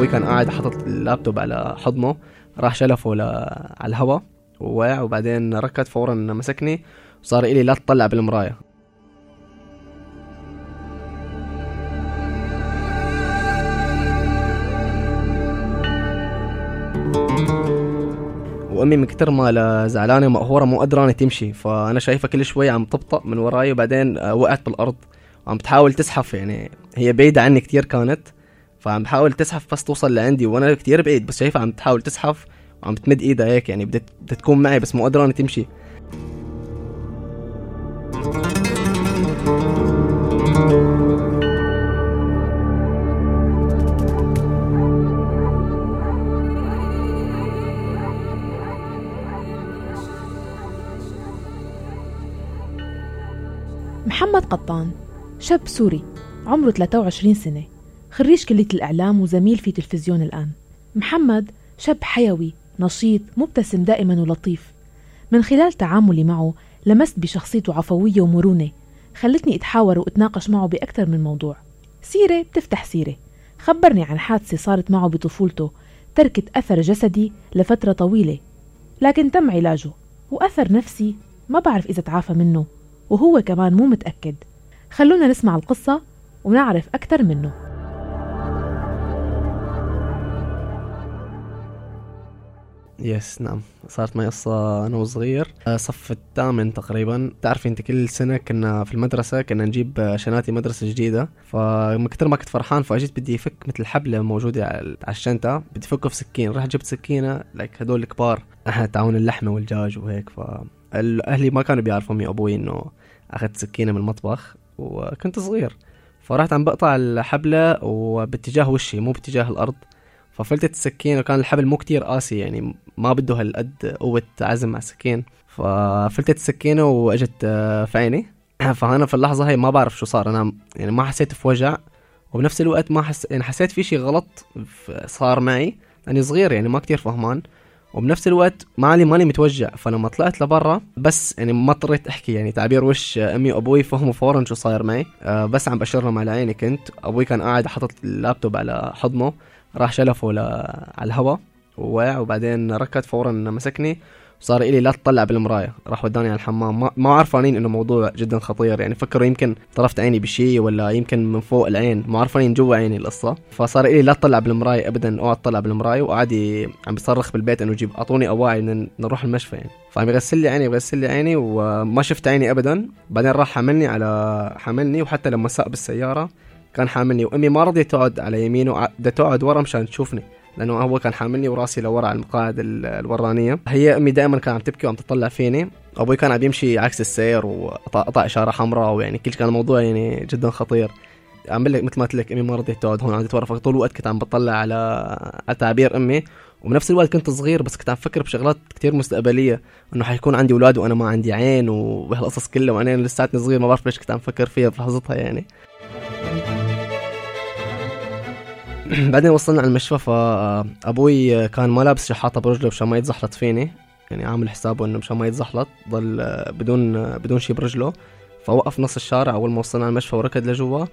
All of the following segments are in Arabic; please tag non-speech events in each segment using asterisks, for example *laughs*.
أبوي كان قاعد حاطط اللابتوب على حضنه راح شلفه. على الهواء ووقع وبعدين ركض فورا مسكني وصار إلي لا تطلع بالمراية وأمي من كتر ما زعلانة ومقهوره مو قدرانة تمشي فأنا شايفها كل شوي عم تبطأ من وراي وبعدين آه، وقعت بالأرض وعم بتحاول تزحف يعني هي بعيدة عني كتير كانت فعم بحاول تزحف بس توصل لعندي وأنا كتير بعيد بس شايفها عم تحاول تزحف وعم تمد إيدها هيك يعني بدها تكون معي بس مو قدرانة تمشي. محمد قطان شاب سوري عمره 23 سنة. خريج كلية الإعلام وزميل في تلفزيون الآن. محمد شاب حيوي نشيط مبتسم دائما ولطيف. من خلال تعاملي معه لمست بشخصيته عفوية ومرونة خلتني أتحاور وأتناقش معه بأكثر من موضوع. سيرة بتفتح سيرة. خبرني عن حادثة صارت معه بطفولته تركت أثر جسدي لفترة طويلة. لكن تم علاجه وأثر نفسي ما بعرف إذا تعافى منه وهو كمان مو متأكد. خلونا نسمع القصة ونعرف أكثر منه. yes نعم. صارت معي قصة أنا وصغير. آه، صف الثامن تقريبا. تعرفي أنت كل سنة كنا في المدرسة كنا نجيب شناتي مدرسة جديدة. فمن كثر ما كنت فرحان فأجيت بدي أفك مثل حبلة موجودة على الشنطة. بدي أفكه في سكين. رحت جبت سكينة like هدول الكبار. تبعون اللحمة والدجاج وهيك. فأهلي ما كانوا بيعرفوا أمي وأبوي إنه أخذت سكينة من المطبخ. وكنت صغير. فرحت عم بقطع الحبلة وباتجاه وشي مو باتجاه الأرض. ففلتت السكين وكان الحبل مو كتير قاسي يعني ما بده هالقد قوة عزم على السكين. ففلتت السكينة وإجت آه، في عيني. *clears throat* فأنا في اللحظة هاي ما بعرف شو صار. أنا يعني ما حسيت في وجع وبنفس الوقت ما حس يعني حسيت في شي غلط صار معي. لأني صغير يعني ما كتير فهمان. وبنفس الوقت مالي ماني متوجع. فلما طلعت لبرا بس يعني ما اضطريت أحكي يعني تعبير وش أمي وأبوي فهموا فورا شو صاير معي. أه بس عم بشر لهم على عيني كنت. أبوي كان قاعد حاطط اللابتوب على حضنه. راح شلفه. على الهواء ووقع وبعدين ركض فورا مسكني وصار إلي لا تطلع بالمراية. راح وداني على الحمام. ما, ما عرفانين إنه موضوع جدا خطير. يعني فكروا يمكن طرفت عيني بشيء ولا يمكن من فوق العين. ما عرفانين جوا عيني القصة. فصار إلي لا تطلع بالمراية ابدا اوعى تطلع بالمراية وقعد عم بيصرخ بالبيت إنه جيب أعطوني أواعي نروح المشفى يعني. فعم يغسل لي عيني يغسل لي عيني وما شفت عيني ابدا. بعدين راح حملني على حملني وحتى لما ساق بالسيارة كان حاملني وأمي ما رضيت تقعد على يمينه بدها تقعد ورا مشان تشوفني لأنه هو كان حاملني وراسي لورا على المقاعد الورانية. هي أمي دائما كانت عم تبكي وعم تطلع فيني. أبوي كان عم يمشي عكس السير وقطع إشارة حمراء ويعني كل كان الموضوع يعني جدا خطير. عم لك مثل ما قلت لك أمي ما رضيت تقعد هون قعدت ورا فطول الوقت كنت عم بطلع على على أمي. وبنفس الوقت كنت صغير بس كنت عم فكر بشغلات كتير مستقبلية إنه حيكون عندي أولاد وأنا ما عندي عين وهالقصص كلها وأنا لساتني صغير ما بعرف ليش كنت عم فكر فيها في لحظتها يعني. *clears throat* بعدين وصلنا على المشفى فابوي كان ما لابس شحاطة برجله مشان ما يتزحلط فيني. يعني عامل حسابه إنه مشان ما يتزحلط ضل بدون بدون شي برجله. فوقف نص الشارع أول ما وصلنا على المشفى وركض لجوا.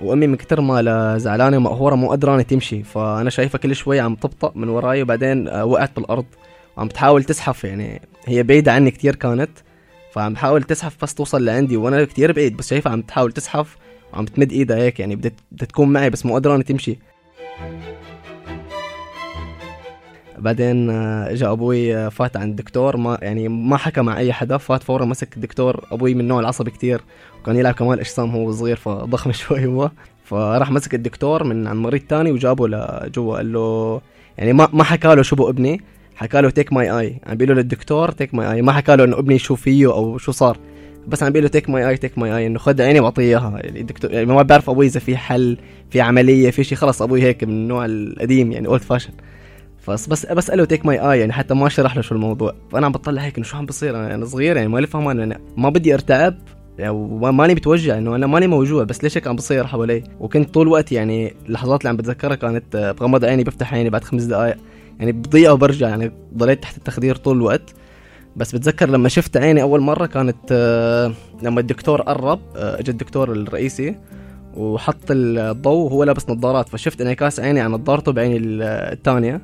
وأمي من كتر ما زعلانة مقهوره مو قدرانة تمشي. فأنا شايفها كل شوي عم تبطأ من وراي وبعدين وقعت بالأرض. وعم بتحاول تزحف يعني هي بعيدة عني كتير كانت. فعم بحاول تزحف بس توصل لعندي وأنا كتير بعيد بس شايفها عم تحاول تزحف وعم تمد إيدها هيك. يعني بدها تكون معي بس مو قدرانة تمشي. بعدين آه، اجى أبوي آه، فات عند الدكتور ما يعني ما حكى مع أي حدا. فات فورا مسك الدكتور. أبوي من النوع العصبي كتير. وكان يلعب كمال اجسام هو صغير فضخم *laughs* شوي هو. فراح مسك الدكتور من عند مريض تاني وجابه لجوا. قال له يعني ما ما حكى له شو ابني حكى له take my eye عم بيقول للدكتور take my eye ما حكى له إنه ابني شو فيه أو شو صار. بس عم بيقول له take my eye take my eye إنه خد عيني وأعطيه إياها. يعني الدكتور يعني ما بعرف أبوي إذا في حل في عملية في شيء خلص أبوي هيك من النوع القديم يعني old fashion بس بس بساله take my eye يعني حتى ما شرح له شو الموضوع. فأنا عم بطلع هيك إنه شو عم بصير؟ أنا, أنا صغير يعني مالي فهمان يعني ما بدي أرتعب يعني ماني بتوجع إنه أنا ماني موجوع بس ليش هيك عم بصير حوالي؟ وكنت طول الوقت يعني اللحظات اللي عم بتذكرها كانت بغمض عيني بفتح عيني بعد خمس دقائق يعني بضيع وبرجع يعني ضليت تحت التخدير طول الوقت. بس بتذكر لما شفت عيني أول مرة كانت آه، لما الدكتور قرب آه، اجى الدكتور الرئيسي وحط الضوء وهو لابس نظارات فشفت انعكاس عيني على نظارته بعيني الثانية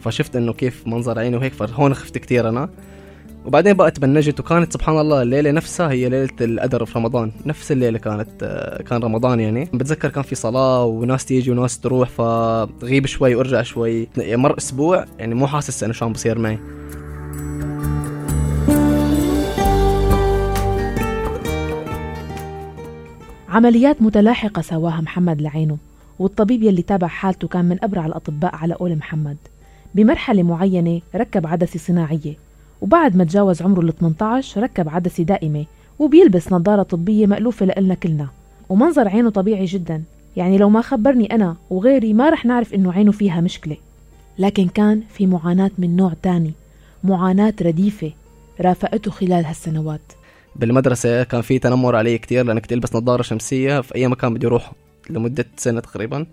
فشفت إنه كيف منظر عيني وهيك فهون خفت كثير أنا. وبعدين بقى تبنجت وكانت سبحان الله الليلة نفسها هي ليلة القدر في رمضان نفس الليلة كانت كان رمضان يعني. بتذكر كان في صلاة وناس تيجي وناس تروح فغيب شوي وارجع شوي. مر أسبوع يعني مو حاسس إنه شو عم بصير معي. عمليات متلاحقة سواها محمد لعينه والطبيب يلي تابع حالته كان من أبرع الأطباء على قول محمد. بمرحلة معينة ركب عدسة صناعية وبعد ما تجاوز عمره ال 18 ركب عدسة دائمة وبيلبس نظارة طبية مألوفة لإلنا كلنا. ومنظر عينه طبيعي جدا يعني لو ما خبرني أنا وغيري ما رح نعرف إنه عينه فيها مشكلة. لكن كان في معاناة من نوع تاني معاناة رديفة رافقته خلال هالسنوات. بالمدرسة كان في تنمر علي كتير لأني كنت ألبس نظارة شمسية في أي مكان بدي أروح لمدة سنة تقريبا.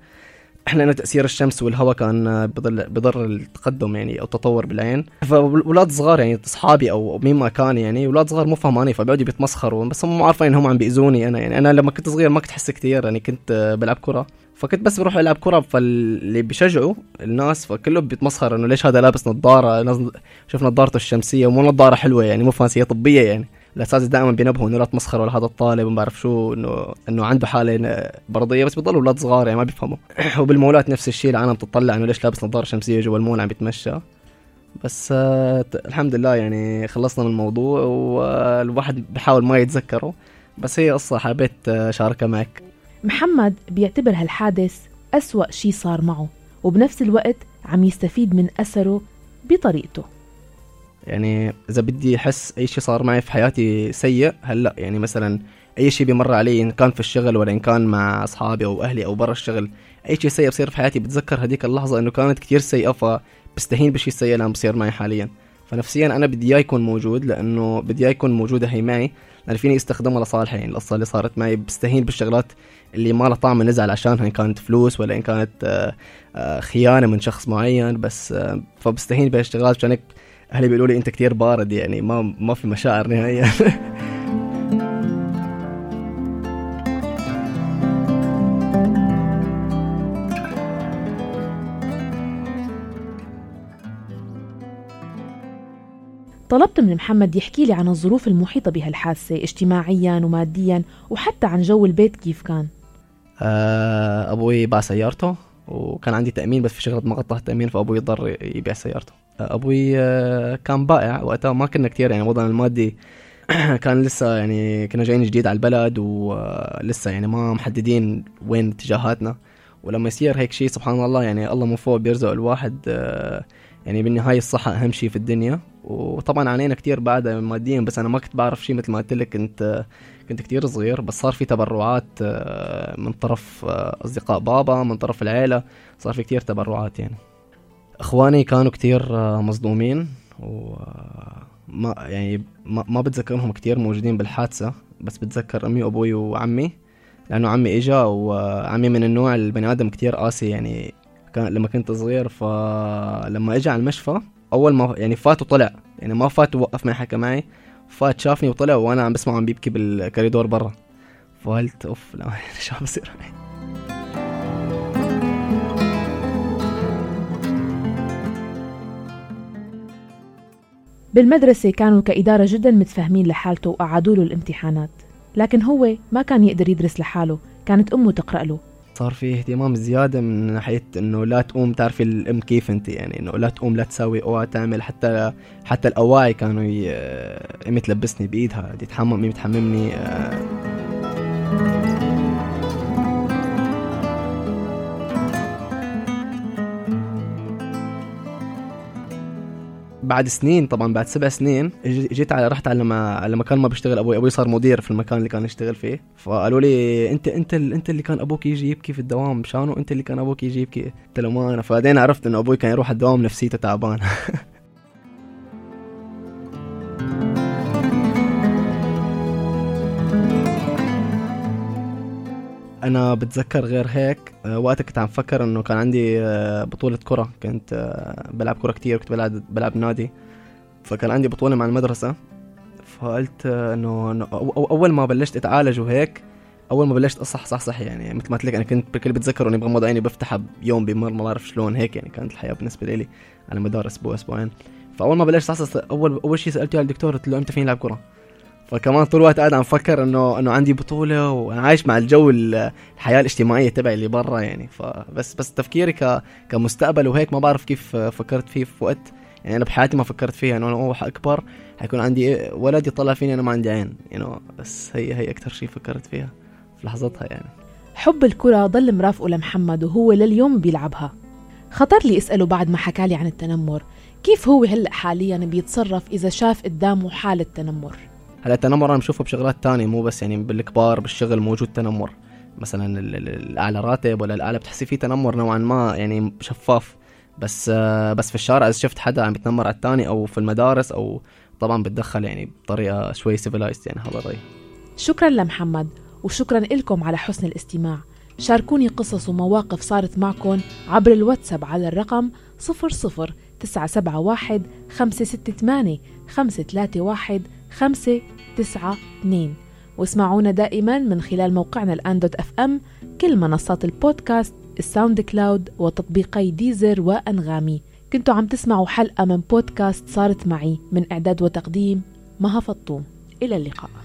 إحنا لأنه تأثير الشمس والهواء كان بضل بضر التقدم يعني أو التطور بالعين. فأولاد صغار يعني أصحابي أو مين ما كان يعني أولاد صغار مو فهماني فبيقعدوا بيتمسخروا بس هم عارفين إنهم عم بيأذوني أنا يعني. أنا لما كنت صغير ما كنت أحس كتير يعني كنت بلعب كرة. فكنت بس بروح ألعب كرة فاللي بيشجعوا الناس فكله بيتمسخر إنه ليش هذا لابس نظارة؟ شوف نظارته الشمسية ومو نظارة حلوة يعني مو فانسية طبية يعني. الأساتذة دائما بينبهوا إنه لا تمسخروا على هذا الطالب وما بعرف شو إنه إنه عنده حالة مرضيه بس بيضلوا أولاد صغار يعني ما بيفهموا. *clears throat* وبالمولات نفس الشيء العالم بتطلع إنه ليش لابس نظارة شمسية جوا المول عم بيتمشى بس آه الحمد لله يعني خلصنا من الموضوع والواحد بحاول ما يتذكره. بس هي قصة حبيت أشاركها معك. محمد بيعتبر هالحادث أسوأ شي صار معه وبنفس الوقت عم يستفيد من أثره بطريقته. يعني إذا بدي أحس أي شيء صار معي في حياتي سيء هلأ يعني مثلا أي شيء بيمر علي إن كان في الشغل ولا إن كان مع أصحابي أو أهلي أو برا الشغل أي شيء سيء بصير في حياتي بتذكر هذيك اللحظة إنه كانت كتير سيئة فبستهين بالشيء السيء اللي عم بصير معي حاليا. فنفسيا أنا بدي إياه يكون موجود لأنه بدي إياه يكون موجوده هي معي لأن فيني استخدمها لصالحي. يعني القصة اللي صارت معي بستهين بالشغلات اللي ما لها طعم نزعل عشانها ان كانت فلوس ولا إن كانت آه، آه، خيانة من شخص معين بس آه، فبستهين بهالشغلات عشان هيك أهلي بيقولوا لي أنت كثير بارد يعني ما ما في مشاعر نهائيا. *laughs* طلبت من محمد يحكي لي عن الظروف المحيطة بهالحادثة اجتماعيا وماديا وحتى عن جو البيت كيف كان. آه، أبوي باع سيارته. وكان عندي تأمين بس في شغلة ما غطى التأمين فأبوي اضطر يبيع سيارته. أبوي آه، كان بائع وقتها ما كنا كتير يعني وضعنا المادي *clears throat* كان لسه يعني كنا جايين جديد على البلد ولسه يعني ما محددين وين اتجاهاتنا. ولما يصير هيك شيء سبحان الله يعني الله من فوق بيرزق الواحد آه، يعني بالنهاية الصحة أهم شيء في الدنيا. وطبعا عانينا كتير بعدها ماديا بس أنا ما كنت بعرف شيء مثل ما قلت لك كنت كنت كتير صغير بس صار في تبرعات آه، من طرف أصدقاء بابا من طرف العيلة صار في كتير تبرعات يعني. إخواني كانوا كتير آه، مصدومين وما يعني ما, ما بتذكرهم كتير موجودين بالحادثة بس بتذكر أمي وابوي وعمي لأنه عمي إجا وعمي من النوع البني آدم كتير قاسي يعني. كان لما كنت صغير فلما اجى على المشفى أول ما يعني فات وطلع يعني ما فات ووقف معي حكى معي فات شافني وطلع وأنا عم بسمعه عم بيبكي بالكوريدور برا. فقلت أوف لا *laughs* شو عم بصير؟ بالمدرسة كانوا كإدارة جدا متفاهمين لحالته وقعدوا له الامتحانات. لكن هو ما كان يقدر يدرس لحاله كانت أمه تقرأ له. صار في اهتمام زيادة من ناحية إنه لا تقوم تعرفي الام كيف أنت يعني إنه لا تقوم لا تسوي اوعى تعمل حتى حتى الأواعي كانوا امي تلبسني بإيدها دي تحمم تحممني بعد سنين طبعا بعد سبع سنين جيت على رحت على على مكان ما بيشتغل أبوي. أبوي صار مدير في المكان اللي كان يشتغل فيه. فقالوا لي انت أنت أنت اللي كان أبوك يجي يبكي في الدوام. مشانه أنت اللي كان أبوك يجي يبكي؟ قلت له ما أنا. فبعدين عرفت إنه أبوي كان يروح الدوام نفسيته تعبان. *laughs* أنا بتذكر غير هيك آه، وقتها كنت عم فكر إنه كان عندي آه، بطولة كرة. كنت آه، بلعب كرة كتير كنت بلعب بلعب نادي. فكان عندي بطولة مع المدرسة. فقلت إنه أول ما بلشت أتعالج وهيك أول ما بلشت اصح صح صح يعني مثل ما قلت لك أنا كنت كل بتذكر إني بغمض عيني بفتحها بيوم بمر ما بعرف شلون هيك يعني كانت الحياة بالنسبة لي. على مدار أسبوع أسبوعين فأول ما بلشت صح أول أول شيء سألته الدكتور قلت له إمتى فيني العب كرة؟ فكمان طول الوقت قاعد عم فكر انه إنه عندي بطولة وأنا عايش مع الجو الحياة الاجتماعية تبعي اللي برا يعني. فبس بس تفكيري ك كمستقبل وهيك ما بعرف كيف فكرت فيه في وقت. يعني أنا بحياتي ما فكرت فيها إنه أنا اكبر حيكون عندي ولد يطلع فيني أنا ما عندي عين. يعني بس هي هي أكثر شيء فكرت فيها في لحظتها يعني. حب الكرة ضل مرافقه لمحمد وهو لليوم بيلعبها. خطر لي أسأله بعد ما حكى لي عن التنمر. كيف هو هلأ حاليا بيتصرف إذا شاف قدامه حالة تنمر؟ هلا التنمر أنا بشوفه بشغلات تانية مو بس يعني بالكبار بالشغل موجود تنمر. مثلا الاعلى راتب ولا الاعلى بتحسي فيه تنمر نوعا ما يعني شفاف. بس بس في الشارع إذا شفت حدا عم يتنمر على الثاني أو في المدارس أو طبعا بتدخل يعني بطريقة شوي سيفلايزد يعني هذا رأيي. شكرا لمحمد وشكرا لكم على حسن الاستماع. شاركوني قصص ومواقف صارت معكم عبر الواتساب على الرقم 00 971 568 531 592 واسمعونا دائما من خلال موقعنا الآن dot FM كل منصات البودكاست ال SoundCloud وتطبيقي Deezer وأنغامي. كنتوا عم تسمعوا حلقة من بودكاست صارت معي من إعداد وتقديم مها فطوم. إلى اللقاء.